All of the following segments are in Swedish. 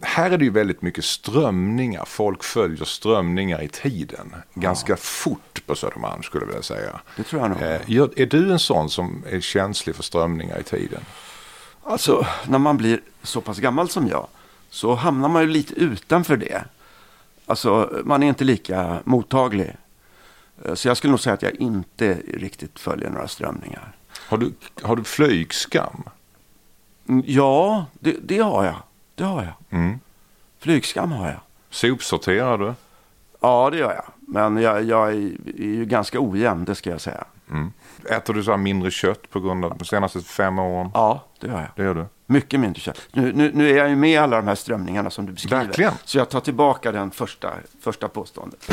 Här är det ju väldigt mycket strömningar. Folk följer strömningar i tiden. Ganska fort på Södermalm skulle jag vilja säga. Det tror jag nog. Eh, Är du en sån som är känslig för strömningar i tiden? Alltså, när man blir så pass gammal som jag så hamnar man ju lite utanför det. Alltså, man är inte lika mottaglig. Eh, Så jag skulle nog säga att jag inte riktigt följer några strömningar. Har du, har du flygskam? Mm, Ja, det, det har jag. Det har jag. Mm. Flygskam har jag. Sopsorterar du? Ja, det gör jag. Men jag, jag är, ju ganska ojämn, det ska jag säga. Äter du så här mindre kött på grund av de senaste fem åren? Ja, det gör jag. Det gör du. Mycket mindre kött. Nu, nu, nu är jag ju med i alla de här strömningarna som du beskriver. Verkligen. Så jag tar tillbaka den första, första påståendet.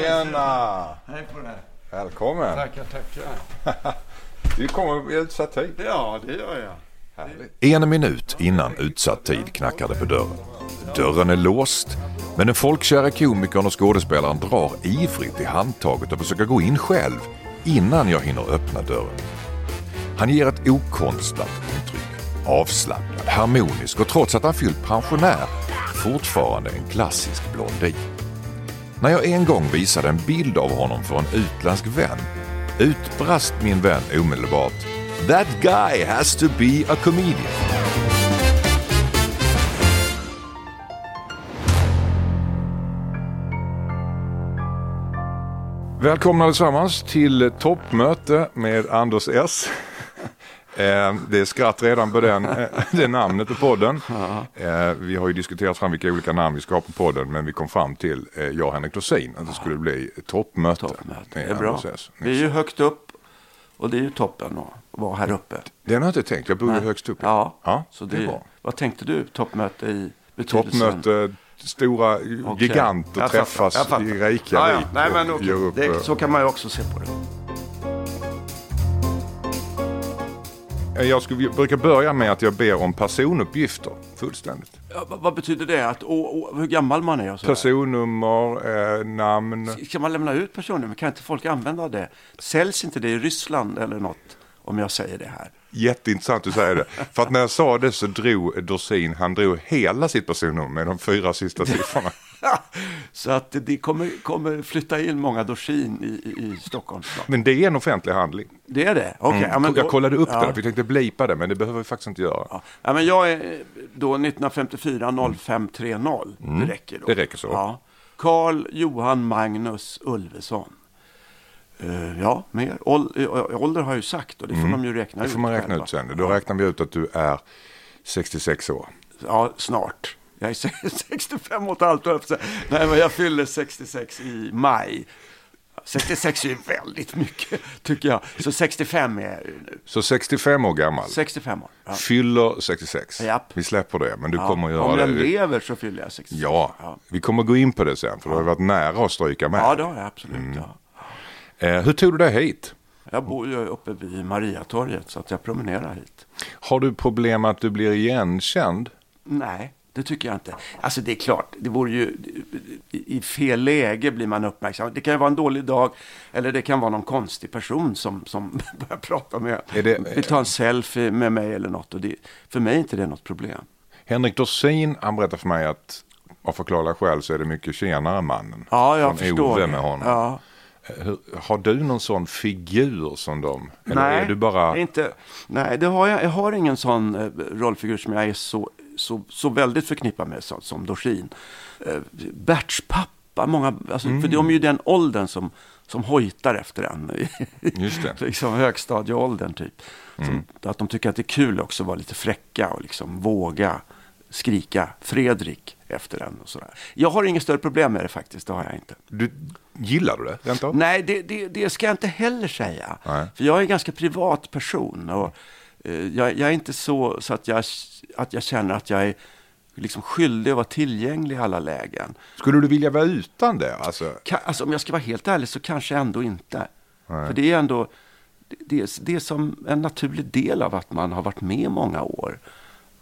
Tjena! Hej på dig. Välkommen! Tackar, tackar. Du kommer i utsatt tid. Ja, det gör jag. En minut innan utsatt tid knackar det på dörren. Dörren är låst, men den folkkära komikern och skådespelaren drar ivrigt i handtaget och försöker gå in själv innan jag hinner öppna dörren. Han ger ett okonstlat intryck. Avslappnad, harmonisk och trots att han fyllt pensionär fortfarande en klassisk blondin. När jag en gång visade en bild av honom för en utländsk vän utbrast min vän omedelbart That guy has to be a comedian. Välkomna allesammans till toppmöte med Anders S. Eh, Det är skratt redan på den, eh, det namnet på podden. Eh, Vi har ju diskuterat fram vilka olika namn vi ska ha på podden men vi kom fram till, jag och Henrik Dorsin, att det skulle bli toppmöte. Toppmöte. Det är bra. Vi är ju högt upp och det är ju toppen att vara här uppe. Den har jag inte tänkt, jag bor ju högst upp. Ja, ja så det det, är vad tänkte du? Toppmöte i betydelsen? Toppmöte, stora Okej. giganter Jag träffas jag i Reykjavik Ja, ja. Nej, men gör upp. det, så kan man ju också se på det. Jag skulle, brukar börja med att jag ber om personuppgifter fullständigt. Ja, vad, vad betyder det? Att, och, och, hur gammal man är och? Personnummer, eh, namn. Ska man lämna ut personnummer? Kan inte folk använda det? Säljs inte det i Ryssland eller något? Om jag säger det här. Jätteintressant att säga det. För att när jag sa det så drog Dorsin, han drog hela sitt personnummer med de fyra sista siffrorna. Så att det kommer, kommer flytta in många Dorsin i, i, Stockholm. Men det är en offentlig handling. Det är det? Okej. Mm. ja, men då- jag kollade upp ja. det, jag tänkte blipa det, men det behöver vi faktiskt inte göra. Ja. Ja, men jag är då 1954 0530. Det räcker då. Mm. Det räcker så. Ja. Karl Johan Magnus Ulveson. Eh, ja, mer. Ål- eh, ålder har jag ju sagt och det får de ju räkna Mm. Det ut. får man räkna själva. ut sen. Då räknar vi ut att du är 66 år. Ja, snart. Jag är 65 och ett halvt år. Nej, men jag fyller 66 i maj. 66 är ju väldigt mycket, tycker jag. Så 65 är jag nu. Så 65 år gammal. 65 år. Ja. Fyller 66. Japp. Vi släpper det, men du Ja. kommer att göra Om jag det. lever så fyller jag 66. Ja, ja. vi kommer gå in på det sen, för du har varit nära att stryka med. Ja, det har jag absolut. Mm. Eh, hur tog du dig hit? Jag bor ju uppe vid Mariatorget så att jag promenerar hit. Har du problem att du blir igenkänd? Nej, det tycker jag inte. Alltså det är klart, det vore ju i fel läge blir man uppmärksam. Det kan ju vara en dålig dag eller det kan vara någon konstig person som, som börjar prata med. Är det- Vill ta en selfie med mig eller något. Och det, för mig är inte det något problem. Henrik Dorsin, han berättar för mig att av förklarliga skäl så är det mycket tjenare mannen. Ja, jag Från förstår. Ove med honom. Ja. Eh, Hur, har du någon sån figur som dem? Eller Nej, är du bara... inte, nej det har jag, jag har ingen sån eh, rollfigur som jag är så, så, så väldigt förknippad med som, som Dorsin. Eh, Berts pappa, många, alltså, Mm. för de är ju den åldern som, som hojtar efter en. Just det. liksom högstadieåldern typ. Mm. Som, att de tycker att det är kul också att vara lite fräcka och liksom våga skrika Fredrik efter en och sådär. Jag har inget större problem med det faktiskt, det har jag inte. Du, gillar du det? Rent av? Nej, det, det, det ska jag inte heller säga. Nej. För jag är en ganska privat person. Och, jag, jag är inte så, så att, jag, att jag känner att jag är liksom skyldig att vara tillgänglig i alla lägen. Skulle du vilja vara utan det? Alltså, Ka- Alltså, om jag ska vara helt ärlig så kanske ändå inte. För det är ändå det är, det är som en naturlig del av att man har varit med många år.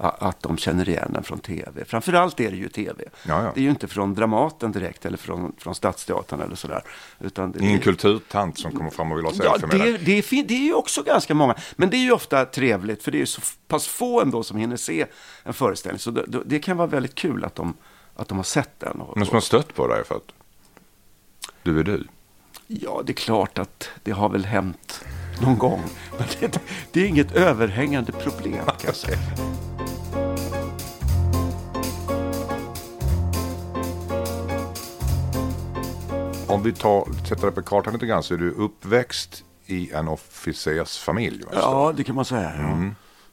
Att de känner igen en från tv. Framförallt är det ju tv. Ja, ja. Det är ju inte från Dramaten direkt eller från, från Stadsteatern eller sådär. Utan det, ingen det, kulturtant som kommer fram och vill ha Ja, selfie med det, det, är det är ju också ganska många. Men det är ju ofta trevligt, för det är ju så pass få ändå som hinner se en föreställning. Så det, det- kan vara väldigt kul att de, att de har sett den. Och, Någon som har stött på dig för att du är du? Ja, det är klart att det har väl hänt någon gång. Men det, det är inget överhängande problem kan jag säga. Om vi tar, sätter på kartan lite grann så är du uppväxt i en officersfamilj. va? Ja, det kan man säga.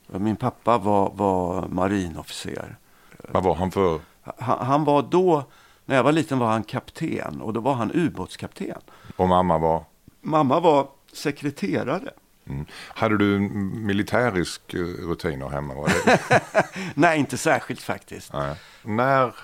Ja. Min pappa var, var marinofficer. Vad var han för? Han, han var då, när jag var liten var han kapten och då var han ubåtskapten. Och mamma var? Mamma var sekreterare. Mm. Hade du militärisk eh, rutiner hemma? Var det? Nej, inte särskilt faktiskt. Nej. När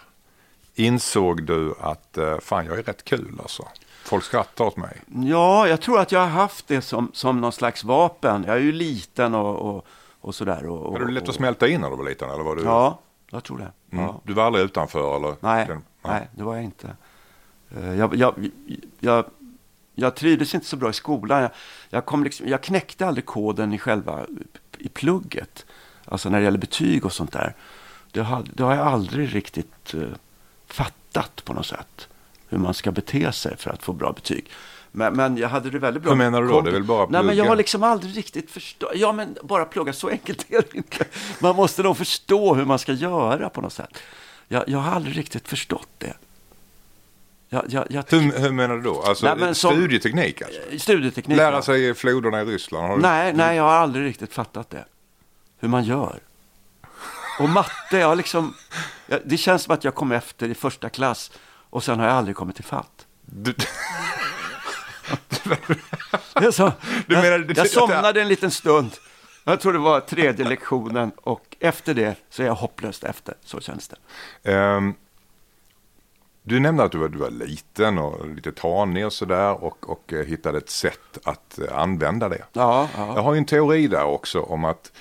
insåg du att eh, fan jag är rätt kul alltså? Folk skrattar åt mig. Ja, jag tror att jag har haft det som, som någon slags vapen. Jag är ju liten och, och, och sådär. Och, och, Var du lätt att smälta in när du var liten? Eller var du... Ja, jag tror det. Mm. Ja. Du var aldrig utanför? Eller? Nej, Den- nej, det var jag inte. Eh, Jag, jag, jag, jag trivdes inte så bra i skolan. Jag, jag, kom liksom, jag knäckte aldrig koden i själva i plugget. Alltså när det gäller betyg och sånt där. Det har, det har jag aldrig riktigt eh, fattat på något sätt. Hur man ska bete sig för att få bra betyg. Men, men jag hade det väldigt bra. Hur menar du då? Det är väl bara Nej, men jag plugga? har liksom aldrig riktigt förstått. Ja, men bara plugga. Så enkelt är det inte. Man måste nog förstå hur man ska göra på något sätt. Jag, jag har aldrig riktigt förstått det. Jag, jag, jag Hur, hur menar du då? Alltså Nej, men som- studieteknik alltså? Studieteknik. Lära sig floderna i Ryssland? Du... Nej, nej, jag har aldrig riktigt fattat det. Hur man gör. Och matte, jag liksom... jag- Det känns som att jag kom efter i första klass och sen har jag aldrig kommit till fatt. Du... Är så, jag, jag somnade en liten stund. Jag tror det var tredje lektionen och efter det så är jag hopplöst efter. Så känns det. Ehm, du nämnde att du var, du var liten och lite tanig och sådär och, och eh, hittade ett sätt att eh, använda det. Ja, Jag ja. har ju en teori där också om att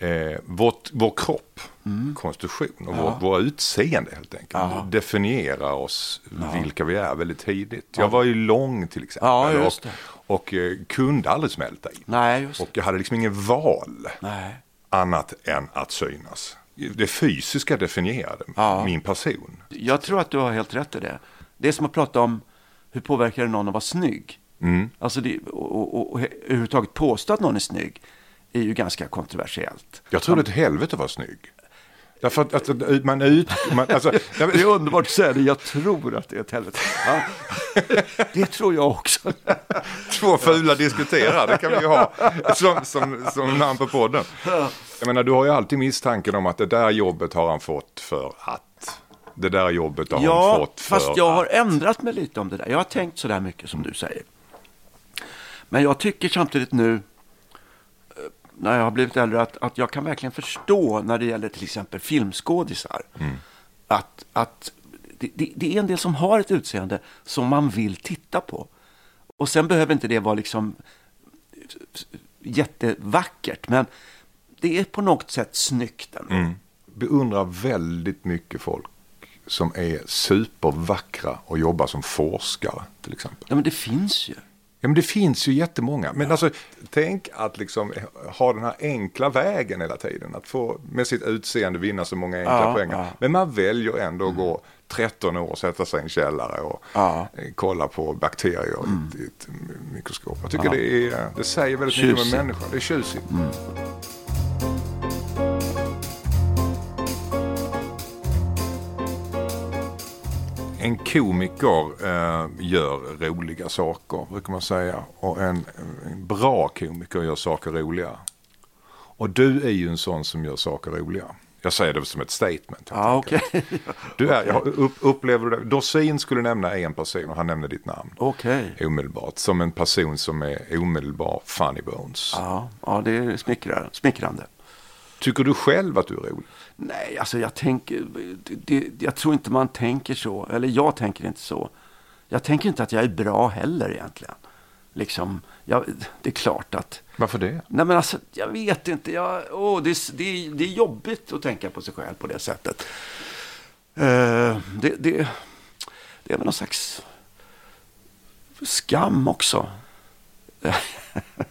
eh, vårt, vår kropp, Mm. konstitution och vår, vår utseende helt enkelt definierar oss vilka vi är väldigt tidigt. Jag var ju lång till exempel Ja, och, och eh, kunde aldrig smälta in. Nej, Och jag hade liksom ingen val Nej. annat än att synas. Det fysiska definierade Ja. min person. Jag tror att du har helt rätt i det. Det är som att prata om hur påverkar det någon att vara snygg. Mm. Alltså det, och, och, och, och överhuvudtaget påstå att någon är snygg är ju ganska kontroversiellt. Jag tror är ett helvete vara snygg. Därför att, att man ut... Man, alltså, Det är underbart att säga det. Jag tror att det är ett helvete. Ja. Det tror jag också. Två fula diskuterar, det kan vi ju ha som, som, som namn på podden. Jag menar, du har ju alltid misstanken om att det där jobbet har han fått för att. Det där jobbet har hon Ja, fått för fast jag har ändrat mig lite om det där. Jag har tänkt så där mycket som du säger. Men jag tycker samtidigt nu, när jag har blivit äldre, att, att jag kan verkligen förstå när det gäller till exempel filmskådisar. Mm. Att, att det, det, det är en del som har ett utseende som man vill titta på. Och sen behöver inte det vara liksom jättevackert, men det är på något sätt snyggt ändå. Mm. Beundrar väldigt mycket folk som är supervackra och jobbar som forskare till exempel. Ja, men det finns ju. Ja men det finns ju jättemånga. Men alltså tänk att liksom ha den här enkla vägen hela tiden. Att få med sitt utseende vinna så många enkla Ja, poäng. ja. Men man väljer ändå att gå 13 år och sätta sig i en källare och Ja. eh, kolla på bakterier ett- i ett mikroskop. Jag tycker det, är, det säger väldigt mycket om Tjusigt. en människa. Det är tjusigt. En komiker eh, gör roliga saker, brukar man säga. Och en, en bra komiker gör saker roliga. Och du är ju en sån som gör saker roliga. Jag säger det som ett statement. enkelt. okej. Du är, jag upp, upplever det? Dorsin skulle nämna en person och han nämnde ditt namn. Okej. Omedelbart. Som en person som är omedelbar funny bones. Ja, ja, det är smickrande. Tycker du själv att du är rolig? Nej, alltså jag tänker, det, jag tror inte man tänker så. Eller jag tänker inte så. Jag tänker inte att jag är bra heller egentligen. Liksom, jag, det är klart att... Varför det? Nej men alltså, jag vet inte. Jag, åh, det, är- det, det är jobbigt att tänka på sig själv på det sättet. Eh, det, det, det är väl någon slags skam också.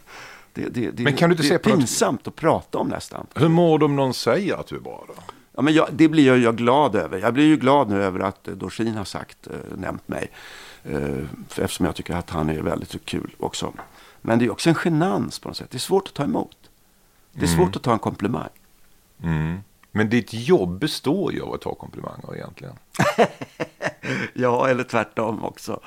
det, det, det, Men kan du inte det se är på något- pinsamt att prata om nästan. Hur mår du om någon säger att du är bra då? Ja, men jag, det blir jag, jag glad över. Jag blir ju glad nu över att eh, Dorsin har sagt, eh, nämnt mig. För eftersom jag tycker att han är väldigt kul också. Men det är också en genans på något sätt. Det är svårt att ta emot. Det är svårt att ta en komplimang. Mm. Men ditt jobb består ju av att ta komplimanger egentligen. Ja, eller tvärtom också,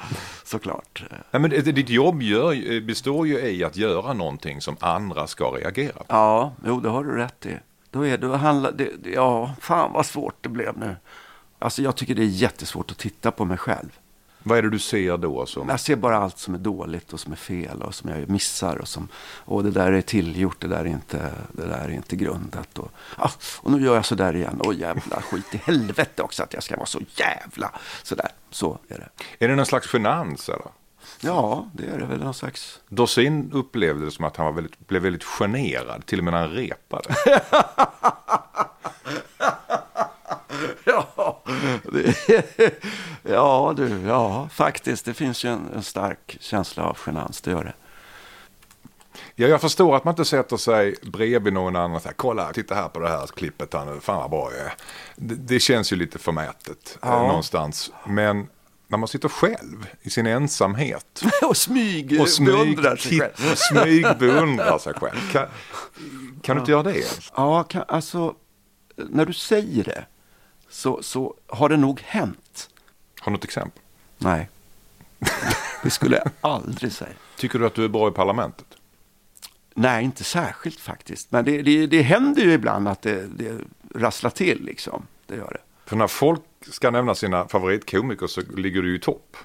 såklart. Nej, men ditt jobb gör, består ju i att göra någonting som andra ska reagera på. Ja, jo, det har du rätt i. Då är det, handlar, det- ja, fan vad svårt det blev nu. Alltså jag tycker det är jättesvårt att titta på mig själv. Vad är det du ser då? Som... Jag ser bara allt som är dåligt och som är fel och som jag missar och som, och det där är tillgjort, det där är inte, det där är inte grundat och, ah, och nu gör jag så där igen, åh jävla skit i helvete också att jag ska vara så jävla sådär, så är det. Är det någon slags genans eller? Ja, det är det väl någon slags, Dorsin upplevde det som att han var väldigt, blev väldigt generad, till och med när han repade. ja, det, ja du, ja faktiskt, det finns ju en, en stark känsla av genans, det gör det. Ja, jag förstår att man inte sätter sig bredvid någon annan och säger kolla, titta här på det här klippet, han, fan vad bra jag är. Det, det känns ju lite förmätet eh, Ja. någonstans. Men när man sitter själv i sin ensamhet och smyg, och smyg, beundrar sig själv. smyg beundrar sig själv. Kan, kan du inte göra det? Ja, kan, alltså när du säger det så, så har det nog hänt. Har du något exempel? Nej, det skulle jag aldrig säga. Tycker du att du är bra i parlamentet? Nej, inte särskilt faktiskt. Men det, det, det händer ju ibland att det, det rasslar till liksom. Det gör det. För när folk ska nämna sina favoritkomiker så ligger du ju i topp.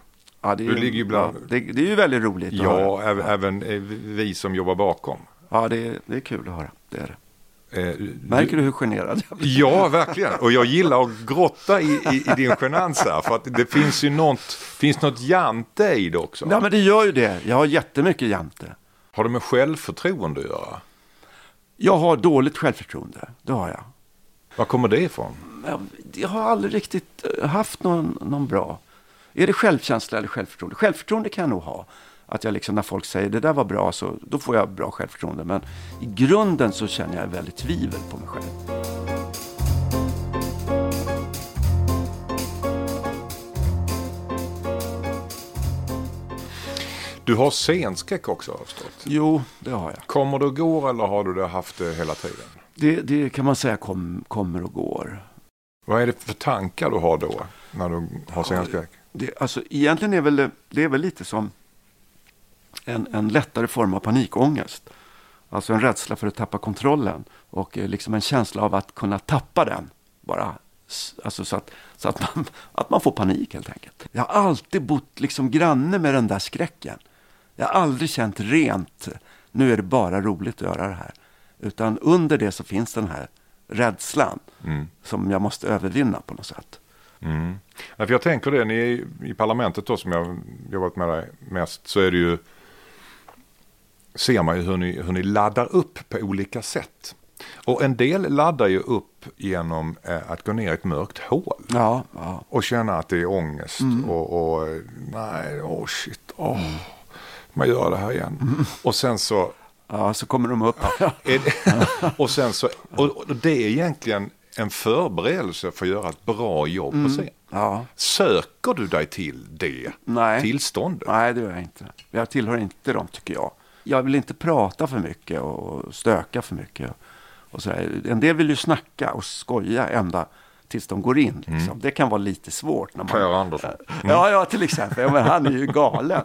Ja, det är, Du ligger ju bland- ja, det, det är ju väldigt roligt att höra. Ja, även, eh, vi som jobbar bakom. Ja, det, är- det är kul att höra. Det är det. Eh, Märker du hur generad jag blir? Ja, verkligen. Och jag gillar att grotta i, i, i din genans här. För att det finns ju något, finns något jante i det också. Ja, men det gör ju det. Jag har jättemycket jante. Har det med självförtroende att göra? Jag har dåligt självförtroende. Det har jag. Var kommer det ifrån? jag, har aldrig riktigt eh, haft någon, någon bra. Är det självkänsla eller självförtroende? Självförtroende kan jag nog ha. Att jag liksom när folk säger det där var bra så då får jag bra självförtroende. Men i grunden så känner jag väldigt tvivel på mig själv. Du har scenskräck också har förstått. Jo, det har jag. Kommer det och går eller har du det haft det hela tiden? Det, det kan man säga kom, kommer och går. Vad är det för tankar du har då när du har scenskräck? Det, alltså, egentligen är väl det, det är väl lite som en, en lättare form av panikångest. Alltså en rädsla för att tappa kontrollen och eh, liksom en känsla av att kunna tappa den. Bara, alltså så att, så att, man, att man får panik helt enkelt. Jag har alltid bott liksom granne med den där skräcken. Jag har aldrig känt rent, nu är det bara roligt att göra det här. Utan under det så finns den här rädslan Mm. som jag måste övervinna på något sätt. Mm. Ja, för jag tänker det, ni i- parlamentet då som jag har jobbat med dig mest så är det ju ser man ju hur ni, hur ni laddar upp på olika sätt. Och en del laddar ju upp genom eh, att gå ner i ett mörkt hål Ja, ja. och känna att det är ångest och, och eh, nej, åh shit, åh, man gör det här igen. Och sen så Ja, så kommer de upp. är det, och sen så, och, och det är egentligen en förberedelse för att göra ett bra jobb på scen. Ja. Söker du dig till det Nej. tillståndet? Nej, det gör jag inte. Jag tillhör inte dem, tycker jag. Jag vill inte prata för mycket och stöka för mycket. Och sådär. En del vill ju snacka och skoja ända tills de går in. Liksom. Det kan vara lite svårt. När man... Per Andersson. Ja, ja, till exempel. Ja, men han är ju galen.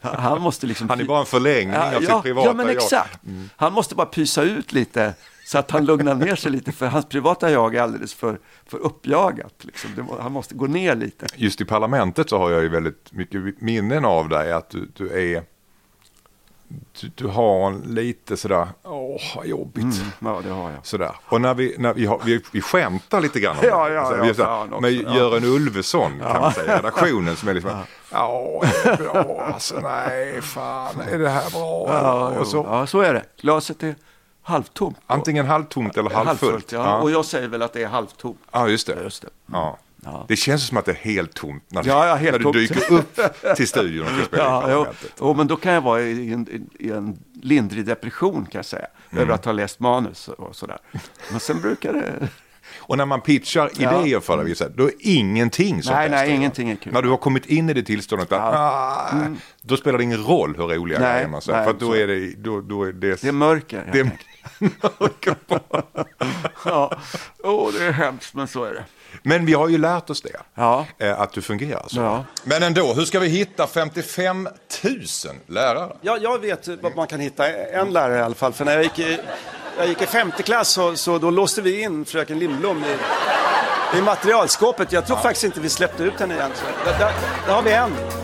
Han måste liksom... Han är bara en förlängning av sitt ja, privata Ja, men jag. exakt. Han måste bara pysa ut lite så att han lugnar ner sig lite. För hans privata jag är alldeles för, för uppjagat. Liksom. Det Han måste gå ner lite. Just i parlamentet så har jag ju väldigt mycket minnen av dig att du, du är du, du har en lite sådär, åh vad jobbigt. Mm, ja, det har jag. Sådär. Och när vi, när vi, har, vi, vi skämtar lite grann om Ja, det. ja, Så ja, vi är såhär, fan också, med ja. Göran Ulveson kan man säga, redaktionen som är liksom, ja, det är bra, alltså nej, fan, är det här bra? Ja, och så, ja, så är det. Glaset är halvtomt. Antingen halvtomt eller halvfullt. ja. Och jag säger väl att det är halvtomt. Ja, just det. Just det. Ja. Ja. Det känns som att det är helt tomt när, du- Ja, ja, helt när du tomt. dyker upp till studion och ska spela Ja, jo. men då kan jag vara i en, i en lindrig depression kan jag säga. Mm. Över att ha läst manus och sådär. Men sen brukar det... Och när man pitchar Ja. idéer för dig, då är ingenting som Nej, nej, ingenting är kul. När du har kommit in i det tillståndet, att, Ja. Mm. Då spelar det ingen roll hur roliga Nej, grejer man säger. nej, För att då är det, då, då är det, Det är mörker. det är mörker. Ja, oh, det är hemskt, men så är det. Men vi har ju lärt oss det, Ja. eh, att du fungerar så. Ja. Men ändå, hur ska vi hitta 55 000 lärare? Ja, jag vet vad man kan hitta en lärare i alla fall. För när jag gick i, jag gick i femte klass så, så då låste vi in fröken Lindblom i, i materialskåpet. Jag tror faktiskt inte vi släppte ut henne igen. Så där, där, där har vi en.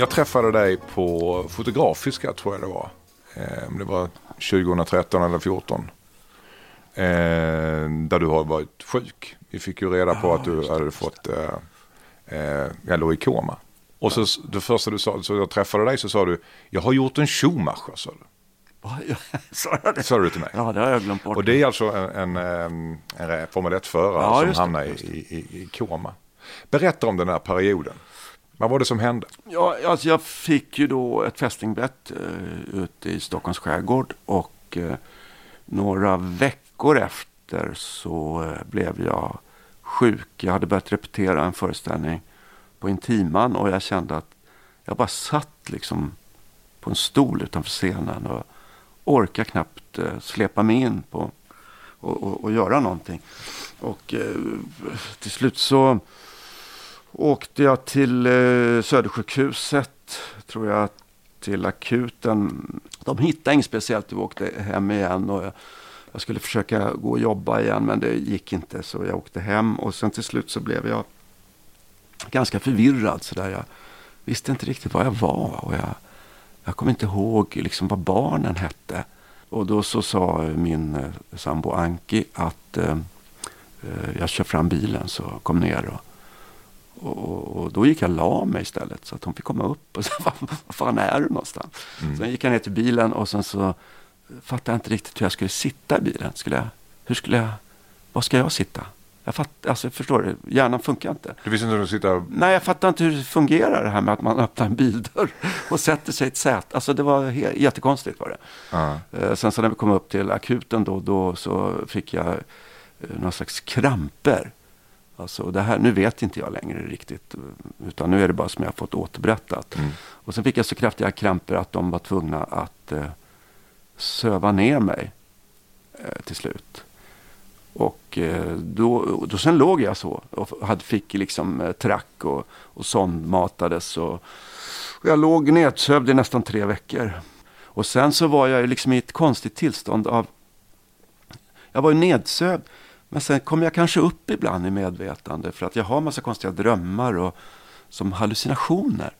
Jag träffade dig på Fotografiska tror jag det var. Eh, Det var 2013 eller 2014. Eh, Där du har varit sjuk. Vi fick ju reda på att du hade fått, eh, eh, jag låg i koma. Och så det första du sa, så jag träffade dig så sa du, jag har gjort en Schumacher sa du. Sa jag det? Sa du till mig. Ja, det har jag glömt bort. Och det är alltså en, en, en, Formel 1-förare Ja, som det, hamnar i, i, i koma. Berätta om den här perioden. Vad var det som hände? Ja, alltså jag fick ju då ett fästingbett eh, ute i Stockholms skärgård och eh, några veckor efter så eh, blev jag sjuk. Jag hade börjat repetera en föreställning på Intiman och jag kände att jag bara satt liksom på en stol utanför scenen och orkade knappt eh, släpa mig in på och, och, och göra någonting. Och eh, till slut så åkte jag till eh, Södersjukhuset, tror jag, till akuten. De hittade inget speciellt, vi åkte hem igen och jag, jag skulle försöka gå och jobba igen men det gick inte så jag åkte hem och sen till slut så blev jag ganska förvirrad så där. Jag visste inte riktigt var jag var och jag, jag kom inte ihåg liksom vad barnen hette. Och då så sa min eh, sambo Anki att eh, eh jag kör fram bilen så kom ner och och, och, och då gick jag la mig istället så att hon fick komma upp och säga, vad, fan är du någonstans? Sen gick jag ner till bilen och sen så fattade jag inte riktigt hur jag skulle sitta i bilen. Skulle jag, hur skulle jag, var ska jag sitta? Jag fatt, alltså, förstår du, hjärnan funkar inte. Du visste inte hur du sitta Nej, jag fattar inte hur det fungerar det här med att man öppnar en bildörr och sätter sig i ett säte. Alltså det var jättekonstigt var det. Eh, Sen så när vi kom upp till akuten då, då så fick jag eh, någon slags kramper. Alltså det här, nu vet inte jag längre riktigt. Utan nu är det bara som jag har fått återberättat. Och sen fick jag så kraftiga kramper att de var tvungna att eh, söva ner mig eh, till slut. Och eh, då, då sen låg jag så och hade, fick liksom eh, track och, och sondmatades. Och, och jag låg nedsövd i nästan tre veckor. Och sen så var jag liksom i ett konstigt tillstånd av... Jag var ju nedsövd. Men sen kom jag kanske upp ibland i medvetande för att jag har massa konstiga drömmar och som hallucinationer.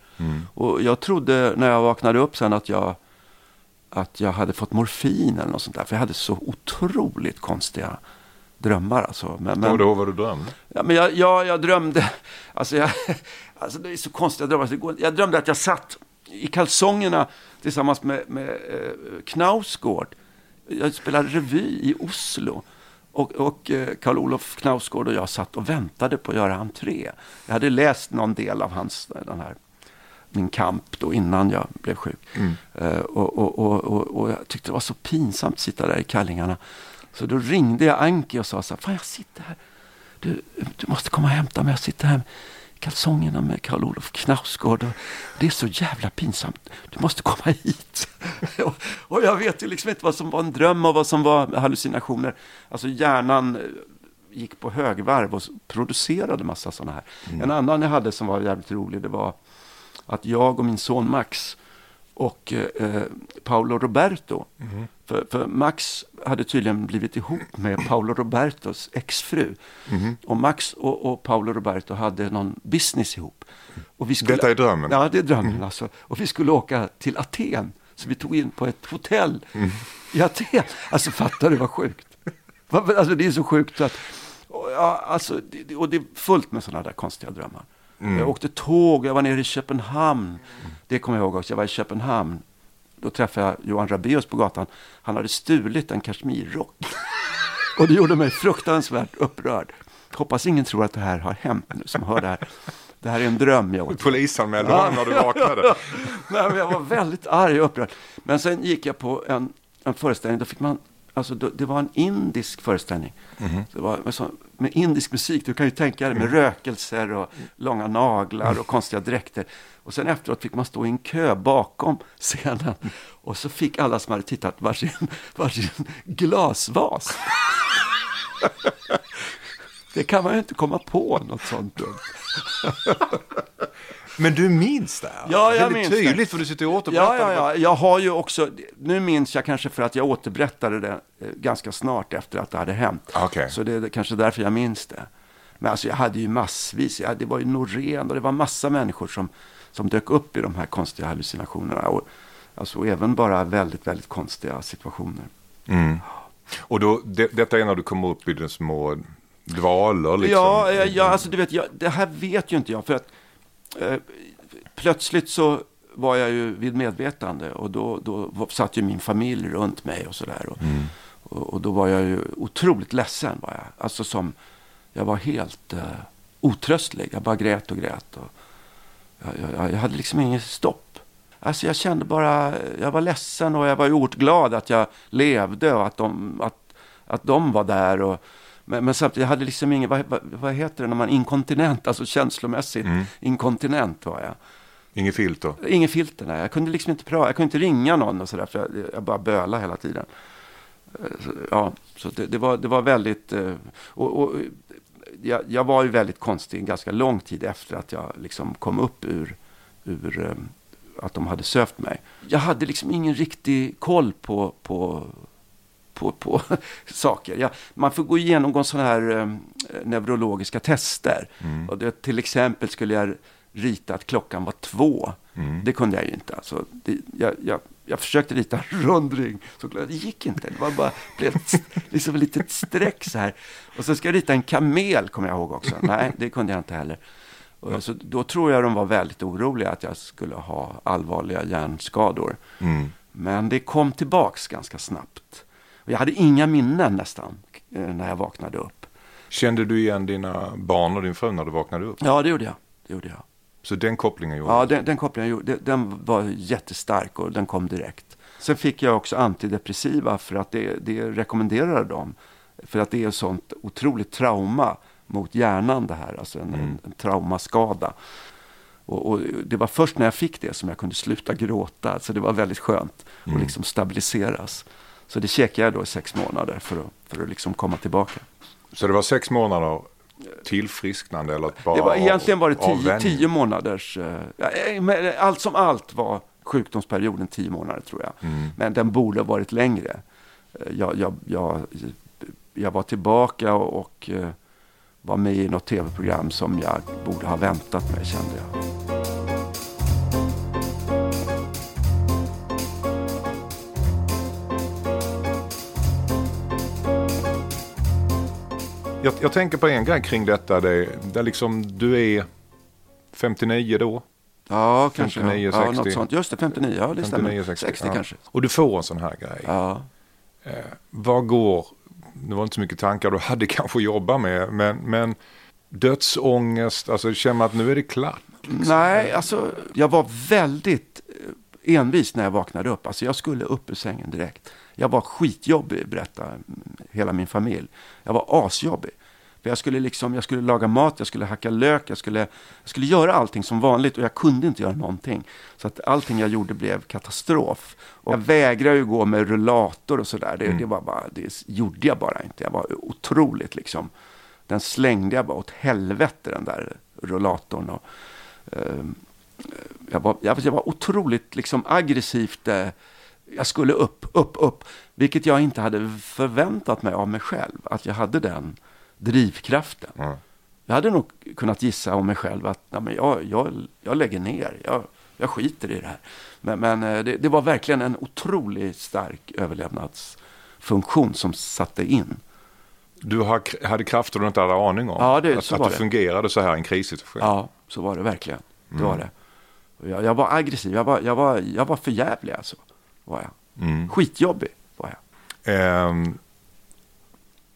Och jag trodde när jag vaknade upp sen att jag, att jag hade fått morfin eller något sånt där. För jag hade så otroligt konstiga drömmar. Alltså. Men, men, du ihåg vad du drömde? Ja, men jag, jag, jag drömde, alltså, jag, alltså det är så konstiga drömmar. så det går- Jag drömde att jag satt i kalsongerna tillsammans med, med eh, Knausgård. Jag spelade revy i Oslo. Och, och eh, Karl-Olof Knausgård och jag satt och väntade på att göra entré. Jag hade läst någon del av hans, den här, min kamp då innan jag blev sjuk. Mm. Eh, och, och, och, och, jag tyckte det var så pinsamt att sitta där i kallingarna. Så då ringde jag Anki och sa så här, fan jag sitter här. Du, du måste komma och hämta mig. Jag sitter här kalsongerna med Karl-Olof Knausgård. Det är så jävla pinsamt. Du måste komma hit. och, och jag vet ju liksom inte vad som var en dröm och vad som var hallucinationer. Alltså hjärnan eh, gick på högvarv och producerade massa sådana här. En annan jag hade som var jävligt rolig, det var att jag och min son Max och eh, Paolo Roberto. För, för Max hade tydligen blivit ihop med Paolo Robertos exfru. Och Max och, och Paolo Roberto hade någon business ihop. Och vi skulle, Detta är drömmen? Ja, det är drömmen alltså. Och vi skulle åka till Aten. Så vi tog in på ett hotell i Aten. Alltså fattar du vad sjukt? Alltså det är så sjukt att, och, ja, alltså, det- och det är fullt med sådana där konstiga drömmar. Jag åkte tåg, jag var nere i Köpenhamn. Det kommer jag ihåg också, jag var i Köpenhamn. Då träffade jag Johan Rabaeus på gatan. Han hade stulit en kashmirrock. Och det gjorde mig fruktansvärt upprörd. Hoppas ingen tror att det här har hänt nu som hör det här. Det här är en dröm jag åt. Polisanmälde honom när du vaknade. Nej, men jag var väldigt arg och upprörd. Men sen gick jag på en, en föreställning, då fick man, alltså det var en indisk föreställning. Det var med, så, med indisk musik, du kan ju tänka dig med rökelser och långa naglar och konstiga dräkter. Och sen efteråt fick man stå i en kö bakom scenen. Och så fick alla som hade tittat varsin, varsin glasvas. Det kan man ju inte komma på något sånt dumt. Men du minns det här? Ja, jag minns det. tydligt för du sitter och återberättar. Ja, ja, ja. Jag har ju också, nu minns jag kanske för att jag återberättade det eh, ganska snart efter att det hade hänt. Okej. Så det är kanske därför jag minns det. Men alltså jag hade ju massvis, jag, det var ju Norén och det var massa människor som, som dök upp i de här konstiga hallucinationerna. Och, alltså och även bara väldigt, väldigt konstiga situationer. Mm. Och då, det, detta är när du kommer upp i de små dvalor liksom? Ja, ja, ja, alltså du vet, jag, det här vet ju inte jag. För att plötsligt så var jag ju vid medvetande och då, då satt ju min familj runt mig och sådär. Och, och, och då var jag ju otroligt ledsen. Var jag. Alltså som, jag var helt eh, otröstlig. Jag bara grät och grät. Och jag, jag, jag hade liksom inget stopp. Alltså jag kände bara, jag var ledsen och jag var oerhört glad att jag levde och att de, att, att de var där. Och, men, men samtidigt, jag hade liksom ingen, vad, vad, vad heter det när man inkontinent, alltså känslomässigt inkontinent var jag. Inget filter? Ingen filter, nej. Jag kunde liksom inte prata, jag kunde inte ringa någon och sådär, för jag, jag bara bölade hela tiden. Eh, Så, ja, så det, det, var, det var väldigt, eh, och, och jag, jag var ju väldigt konstig ganska lång tid efter att jag liksom kom upp ur, ur eh, att de hade sövt mig. Jag hade liksom ingen riktig koll på, på, på, på saker. Jag, man får gå igenom sådana här eh, neurologiska tester. Och det, till exempel skulle jag rita att klockan var två. Det kunde jag ju inte. Alltså, det, jag, jag, jag försökte rita en rund ring, så det gick inte. Det var bara blev ett, liksom ett litet streck så här. Och så ska jag rita en kamel, kommer jag ihåg också. Nej, det kunde jag inte heller. Och så, då tror jag de var väldigt oroliga att jag skulle ha allvarliga hjärnskador. Men det kom tillbaks ganska snabbt. Och jag hade inga minnen nästan eh, när jag vaknade upp. Kände du igen dina barn och din fru när du vaknade upp? Ja, det gjorde jag. Det gjorde jag. Så den kopplingen gjorde Ja, den, den kopplingen gjorde, den, var jättestark och den kom direkt. Sen fick jag också antidepressiva för att det, det rekommenderar de. För att det är sånt otroligt trauma mot hjärnan det här, alltså en, en, en traumaskada. Och, och det var först när jag fick det som jag kunde sluta gråta, så det var väldigt skönt att liksom stabiliseras. Så det käkade jag då i sex månader för att, för att liksom komma tillbaka. Så det var sex månader tillfrisknande eller bara Det var egentligen var det tio, tio månaders, eh, eh, men allt som allt var sjukdomsperioden tio månader tror jag. Mm. Men den borde ha varit längre. Eh, Jag, jag, jag, jag var tillbaka och, och eh, var med i något tv-program som jag borde ha väntat med kände jag. Jag, jag tänker på en grej kring detta. Det, det är liksom, du är 59 då. Ja, kanske. 59, ja, 60. något sånt. Just det, 59. Ja, det 59, stämmer. 60 ja. kanske. Och du får en sån här grej. Ja. Eh, vad går, det var inte så mycket tankar du hade kanske att jobba med, men, men dödsångest, alltså känner att nu är det klart? Nej, alltså jag var väldigt eh, envis när jag vaknade upp. Alltså jag skulle upp ur sängen direkt. Jag var skitjobbig, berättar hela min familj. Jag var asjobbig. För jag skulle liksom, jag skulle laga mat, jag skulle hacka lök, jag skulle, jag skulle göra allting som vanligt och jag kunde inte göra någonting. Så att allting jag gjorde blev katastrof. Och jag vägrade ju gå med rullator och sådär. Det, det, var bara, det gjorde jag bara inte. Jag var otroligt liksom. Den slängde jag bara åt helvete den där rullatorn. Och, eh, jag, var, jag, jag var otroligt liksom aggressivt. Eh, jag skulle upp, upp, upp. Vilket jag inte hade förväntat mig av mig själv. Att jag hade den drivkraften. Mm. Jag hade nog kunnat gissa om mig själv att nej, men jag, jag, jag lägger ner. Jag, jag skiter i det här. Men, men eh, det, det var verkligen en otroligt stark överlevnadsfunktion som satte in. Du hade krafter du inte hade aning om? Ja, det- att så att var det det. fungerade så här i en krissituation? Ja, så var det verkligen. Det Mm. var det. Jag, jag var aggressiv. Jag var, jag var, jag var för jävlig alltså. Var jag. Mm. Skitjobbig var jag. Ehm,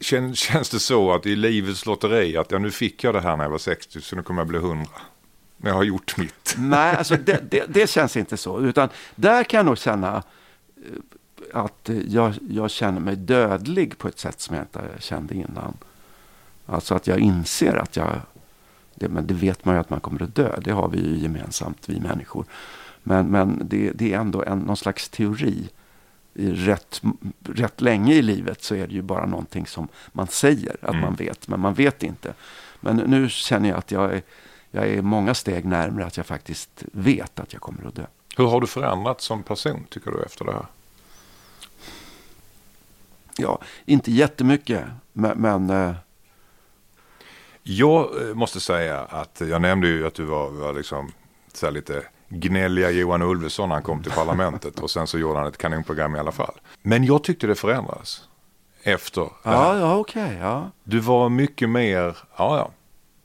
kän, känns det så att i livets lotteri att ja, nu fick jag det här när jag var 60 så nu kommer jag bli 100? Men jag har gjort mitt. Nej, alltså det, det, det känns inte så. Utan där kan jag nog känna eh, att jag, jag känner mig dödlig på ett sätt som jag inte kände innan. Alltså att jag inser att jag, det, men det vet man ju att man kommer att dö. Det har vi ju gemensamt, vi människor. Men, men det, det är ändå en, någon slags teori. I rätt, rätt länge i livet så är det ju bara någonting som man säger att Mm. man vet, men man vet inte. Men nu känner jag att jag är, jag är många steg närmare att jag faktiskt vet att jag kommer att dö. Hur har du förändrats som person tycker du efter det här? Ja, inte jättemycket, men, men eh, Jag eh, måste säga att jag nämnde ju att du var, var liksom så lite gnälliga Johan Ulveson när han kom till parlamentet och sen så gjorde han ett kanonprogram i alla fall. Men jag tyckte det förändrades efter det ja, här. ja okej, ja. Du var mycket mer, ja ja,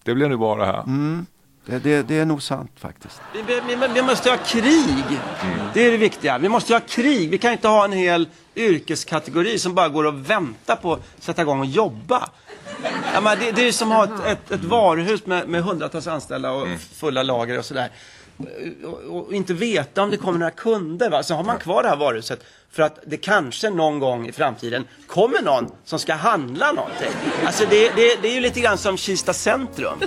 det blir nog bra det här. Mm, det, det, det är nog sant faktiskt. Vi, vi, vi, måste ha krig. Det är det viktiga. Vi måste ha krig. Vi kan inte ha en hel yrkeskategori som bara går och väntar på att sätta igång och jobba. Ja, men det, det är som att ha ett, ett, ett varuhus med, med hundratals anställda och fulla lager och sådär. Och, inte veta om det kommer några kunder. Va? Så har man kvar det här varuhuset för att det kanske någon gång i framtiden kommer någon som ska handla någonting. Alltså det, det, det är ju lite grann som Kista centrum.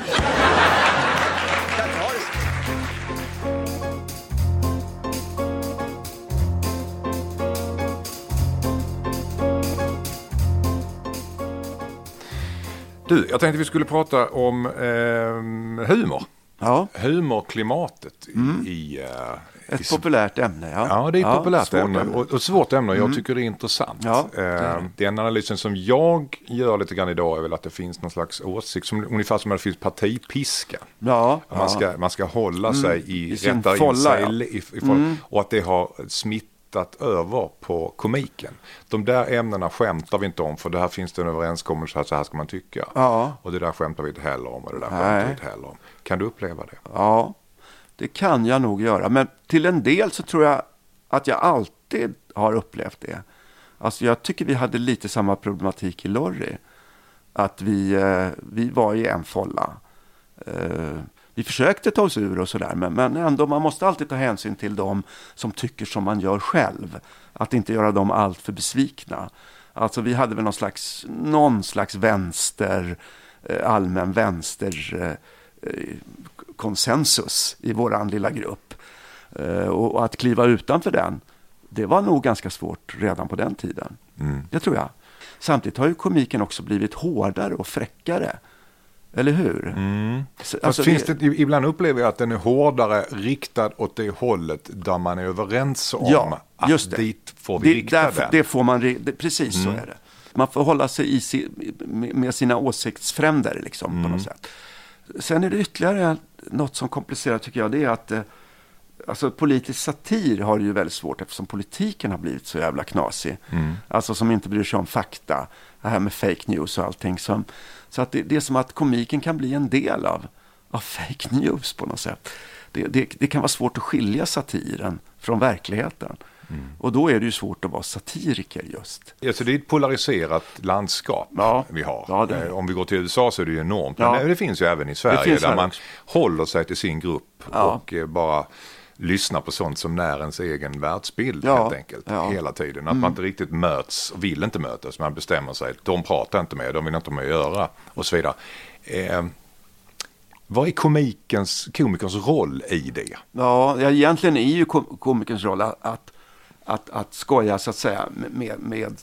Du, jag tänkte vi skulle prata om eh, humor. Ja. Humorklimatet i... i eh, Ett i- populärt ämne. Ja, Ja, det är ett populärt svårt ämne och, och svårt ämne. Jag tycker det är intressant. Ja, det är Eh, Den analysen som jag gör lite grann idag är väl att det finns någon slags åsikt, som, ungefär som att det finns partipiska. Ja, Att Man, ska, man ska hålla sig i, I sin in folla, sig ja. i, i, i folla. Och att det har smittat över på komiken. De där ämnena skämtar vi inte om för det här finns det en överenskommelse att så här ska man tycka. Ja. Och det där skämtar vi inte heller om och det där skämtar Nej. vi inte heller om. Kan du uppleva det? Ja, det kan jag nog göra. Men till en del så tror jag att jag alltid har upplevt det. Alltså jag tycker vi hade lite samma problematik i Lorry. Att vi, eh, vi var i en folla. Eh, vi försökte ta oss ur och sådär. Men, men ändå, man måste alltid ta hänsyn till dem som tycker som man gör själv. Att inte göra dem allt för besvikna. Alltså vi hade väl någon slags, någon slags vänster, eh, allmän vänster eh, konsensus i våran lilla grupp. Eh, och, att kliva utanför den, det var nog ganska svårt redan på den tiden. Det tror jag. Samtidigt har ju komiken också blivit hårdare och fräckare. Eller hur? Fast alltså, finns det, ibland upplever jag att den är hårdare riktad åt det hållet där man är överens om Ja, att just det. dit får vi det, rikta därför, den. det får man, det, precis så är det. Man får hålla sig i med sina åsiktsfränder liksom, på något sätt. Sen är det ytterligare något som komplicerar tycker jag. Det är att eh, alltså, politisk satir har det ju väldigt svårt eftersom politiken har blivit så jävla knasig. Alltså som inte bryr sig om fakta. Det här med fake news och allting. Som, så att det, det är som att komiken kan bli en del av, av fake news på något sätt. Det, det, det kan vara svårt att skilja satiren från verkligheten. Mm. Och då är det ju svårt att vara satiriker just. Ja, så det är ett polariserat landskap ja. vi har. Ja, det... Om vi går till USA så är det ju enormt. Men ja. det finns ju även i Sverige där man håller sig till sin grupp och eh, bara lyssnar på sånt som när ens egen världsbild ja, helt enkelt. Ja. Hela tiden. Att mm. man inte riktigt möts och vill inte mötas. Man bestämmer sig. De pratar inte med, de vill inte med att göra och så vidare. Eh, vad är komikens, komikerns roll i det? Ja, egentligen är ju komikerns roll att, att, att, att skoja så att säga med, med,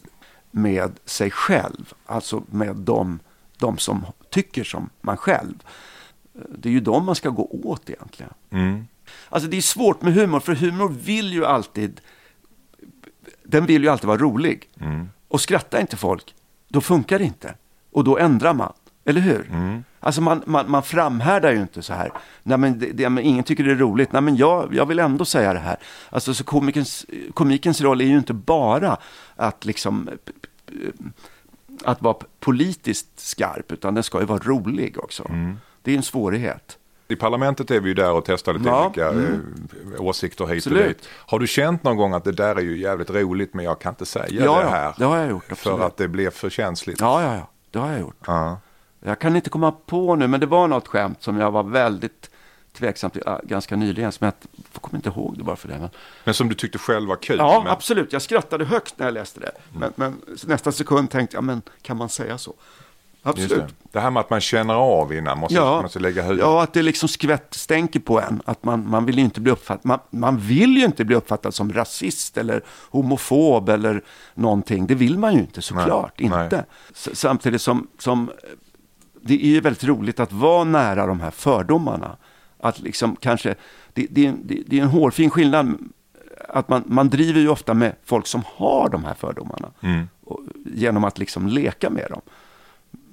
med sig själv. Alltså med de, de som tycker som man själv. Det är ju de man ska gå åt egentligen. Mm. Alltså det är svårt med humor, för humor vill ju alltid, den vill ju alltid vara rolig. Mm. Och skrattar inte folk, då funkar det inte. Och då ändrar man, eller hur? Mm. Alltså man, man, man framhärdar ju inte så här. Nej men, det, det, men ingen tycker det är roligt. Nej men jag, jag vill ändå säga det här. Alltså så komikens, komikens roll är ju inte bara att liksom att vara politiskt skarp, utan den ska ju vara rolig också. Mm. Det är en svårighet. I parlamentet är vi ju där och testar lite ja, olika mm. Eh, åsikter hit absolut. och dit. Har du känt någon gång att det där är ju jävligt roligt men jag kan inte säga ja, det här? Ja, det har jag gjort. Absolut. För att det blev för känsligt? Ja, ja, ja. Det har jag gjort. Ja. Jag kan inte komma på nu, men det var något skämt som jag var väldigt tveksam till ganska nyligen. Som jag, jag kommer inte ihåg det bara för det. Men, men som du tyckte själv var kul? Ja, men... absolut. Jag skrattade högt när jag läste det. Mm. Men, men nästa sekund tänkte jag, men kan man säga så? Absolut. Det. det. här med att man känner av innan, måste, ja, måste lägga huvudet. Ja, att det liksom skvätt stänker på en. Att man, man vill ju inte bli uppfattad. Man, man vill ju inte bli uppfattad som rasist eller homofob eller någonting. Det vill man ju inte, såklart nej, inte. Nej. Samtidigt som, som det är ju väldigt roligt att vara nära de här fördomarna. Att liksom kanske, det, det, det, det är en hårfin skillnad. Att man, man driver ju ofta med folk som har de här fördomarna. Mm. Och, genom att liksom leka med dem.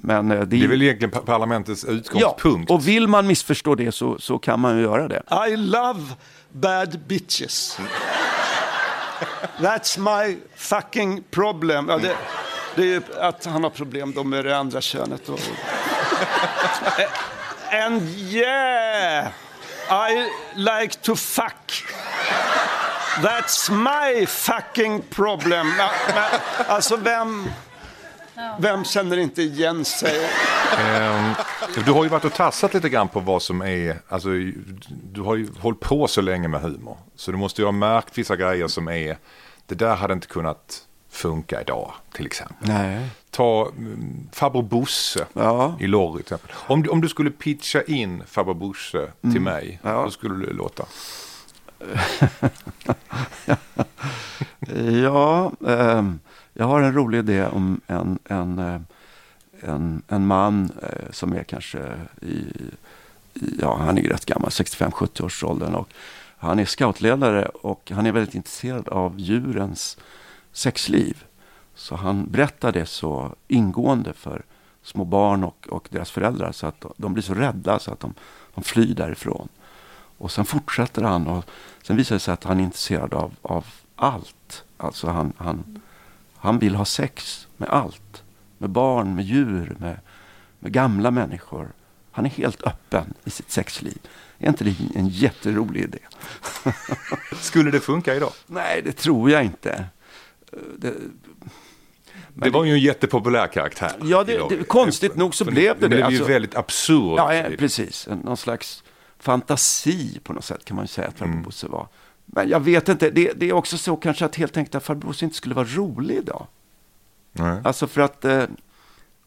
Men eh, det, det är väl egentligen parlamentets utgångspunkt. Ja, och vill man missförstå det så, så kan man ju göra det. I love bad bitches. That's my fucking problem. Ja, det, det är ju att han har problem då med det andra könet. Och... And yeah, I like to fuck. That's my fucking problem. Alltså vem... Vem känner inte igen sig? Um, du har ju varit och tassat lite grann på vad som är, alltså du har ju hållit på så länge med humor. Så du måste ju ha märkt vissa grejer som är, det där hade inte kunnat funka idag till exempel. Nej. Ta um, farbror Bosse ja. i Lorry till exempel. Om, du, om du skulle pitcha in farbror Bosse till mm. mig, ja. hur skulle det låta? ja, um, jag har en rolig idé om en, en, eh, en, en man eh, som är kanske i, ja han är rätt gammal, 65-70 års åldern och han är scoutledare och han är väldigt intresserad av djurens sexliv. Så han berättar det så ingående för små barn och, och deras föräldrar så att de blir så rädda så att de, de flyr därifrån. Och sen fortsätter han och sen visar det sig att han är intresserad av, av allt. Alltså han, han, han vill ha sex med allt. Med barn, med djur, med, med gamla människor. Han är helt öppen i sitt sexliv. Är inte det en jätterolig idé? Skulle det funka idag? Nej, det tror jag inte. Det, det var ju en jättepopulär karaktär. Ja, det, det, konstigt nog så blev det det. Det blev ju alltså, väldigt absurt. Ja, precis. Någon slags fantasi på något sätt kan man ju säga att Farbror mm. Bosse var. Men jag vet inte, det, det, är också så kanske att helt enkelt att Farbror Bosse inte skulle vara rolig idag. Nej. Alltså för att, eh,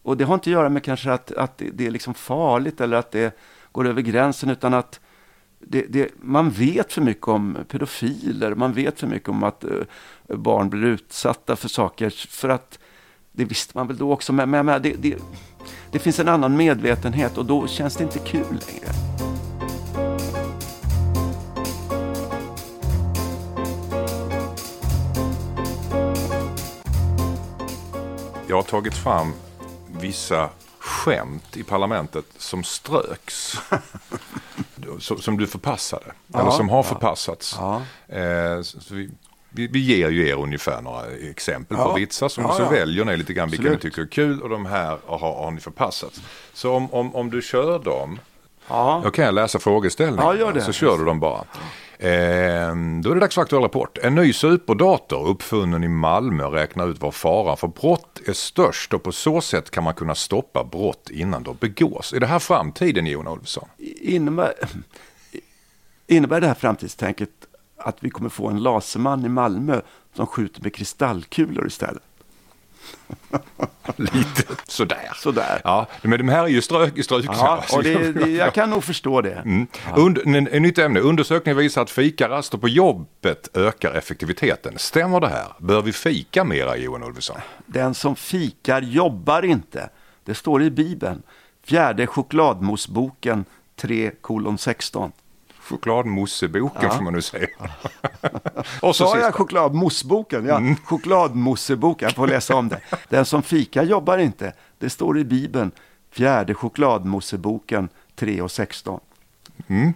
och det har inte att göra med kanske att, att det är liksom farligt eller att det går över gränsen, utan att det, det, man vet för mycket om pedofiler, man vet för mycket om att uh, barn blir utsatta för saker. För att det visste man väl då också, men, men det, det, det finns en annan medvetenhet och då känns det inte kul längre. Jag har tagit fram vissa skämt i parlamentet som ströks. som du förpassade. Ja, eller som har förpassats. Ja. Eh, vi, vi, vi, ger ju er ungefär några exempel ja. på vitsar. Som, ja, så väljer ni lite grann vilka ni tycker är kul. Och de här har, har ni förpassats. Så om, om, om du kör dem. Ja. Då kan jag läsa frågeställningarna. Ja. Så kör du dem bara. Ehm, då är det dags för aktuell rapport. En ny superdator uppfunnen i Malmö räknar ut var faran för brott är störst och på så sätt kan man kunna stoppa brott innan de begås. Är det här framtiden Jon Olsson? Innebär, innebär det här framtidstänket att vi kommer få en laserman i Malmö som skjuter med kristallkulor istället? Lite sådär. Sådär. Ja, men de här är ju strök, strykna. Ja, och det, det, jag kan nog förstå det. Mm. Und, en, en nytt ämne. Undersökningen visar att fikaraster på jobbet ökar effektiviteten. Stämmer det här? Bör vi fika mera Johan Ulveson? Den som fikar jobbar inte. Det står i Bibeln. Fjärde chokladmousseboken 3 kolon 16. Chokladmosseboken Ja. får man nu säga. och så Sa jag sista. chokladmousseboken? Ja, chokladmousseboken. Jag får läsa om det. Den som fikar jobbar inte. Det står i Bibeln. Fjärde chokladmousseboken 3 och 16. Mm.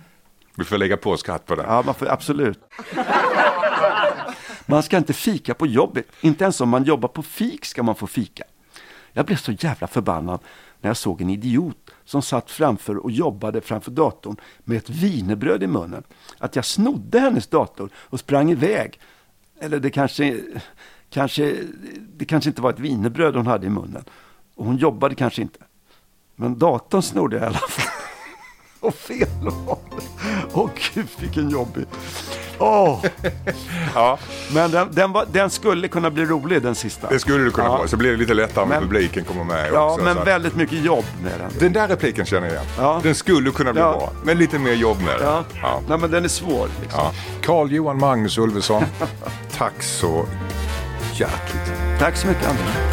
Vi får lägga på skatt på det. Ja, man får, absolut. Man ska inte fika på jobbet. Inte ens om man jobbar på fik ska man få fika. Jag blev så jävla förbannad när jag såg en idiot som satt framför och jobbade framför datorn med ett wienerbröd i munnen. Att jag snodde hennes dator och sprang iväg. Eller det kanske, kanske, det kanske inte var ett wienerbröd hon hade i munnen. Och hon jobbade kanske inte. Men datorn snodde jag i alla fall. Och fel håll. Åh gud vilken jobbig. Åh. Ja, Men den, den, var, den skulle kunna bli rolig den sista. det skulle det kunna Ja. vara. Så blir det lite lättare om Men- publiken kommer med Ja, också. men väldigt mycket jobb med den. Den där repliken känner jag igen. Ja. Den skulle kunna bli Ja. bra. Men lite mer jobb med det. Ja. Ja. Nej, men den är svår. Liksom. Ja. Carl Johan Magnus Ulveson, tack så hjärtligt. Tack så mycket Anders.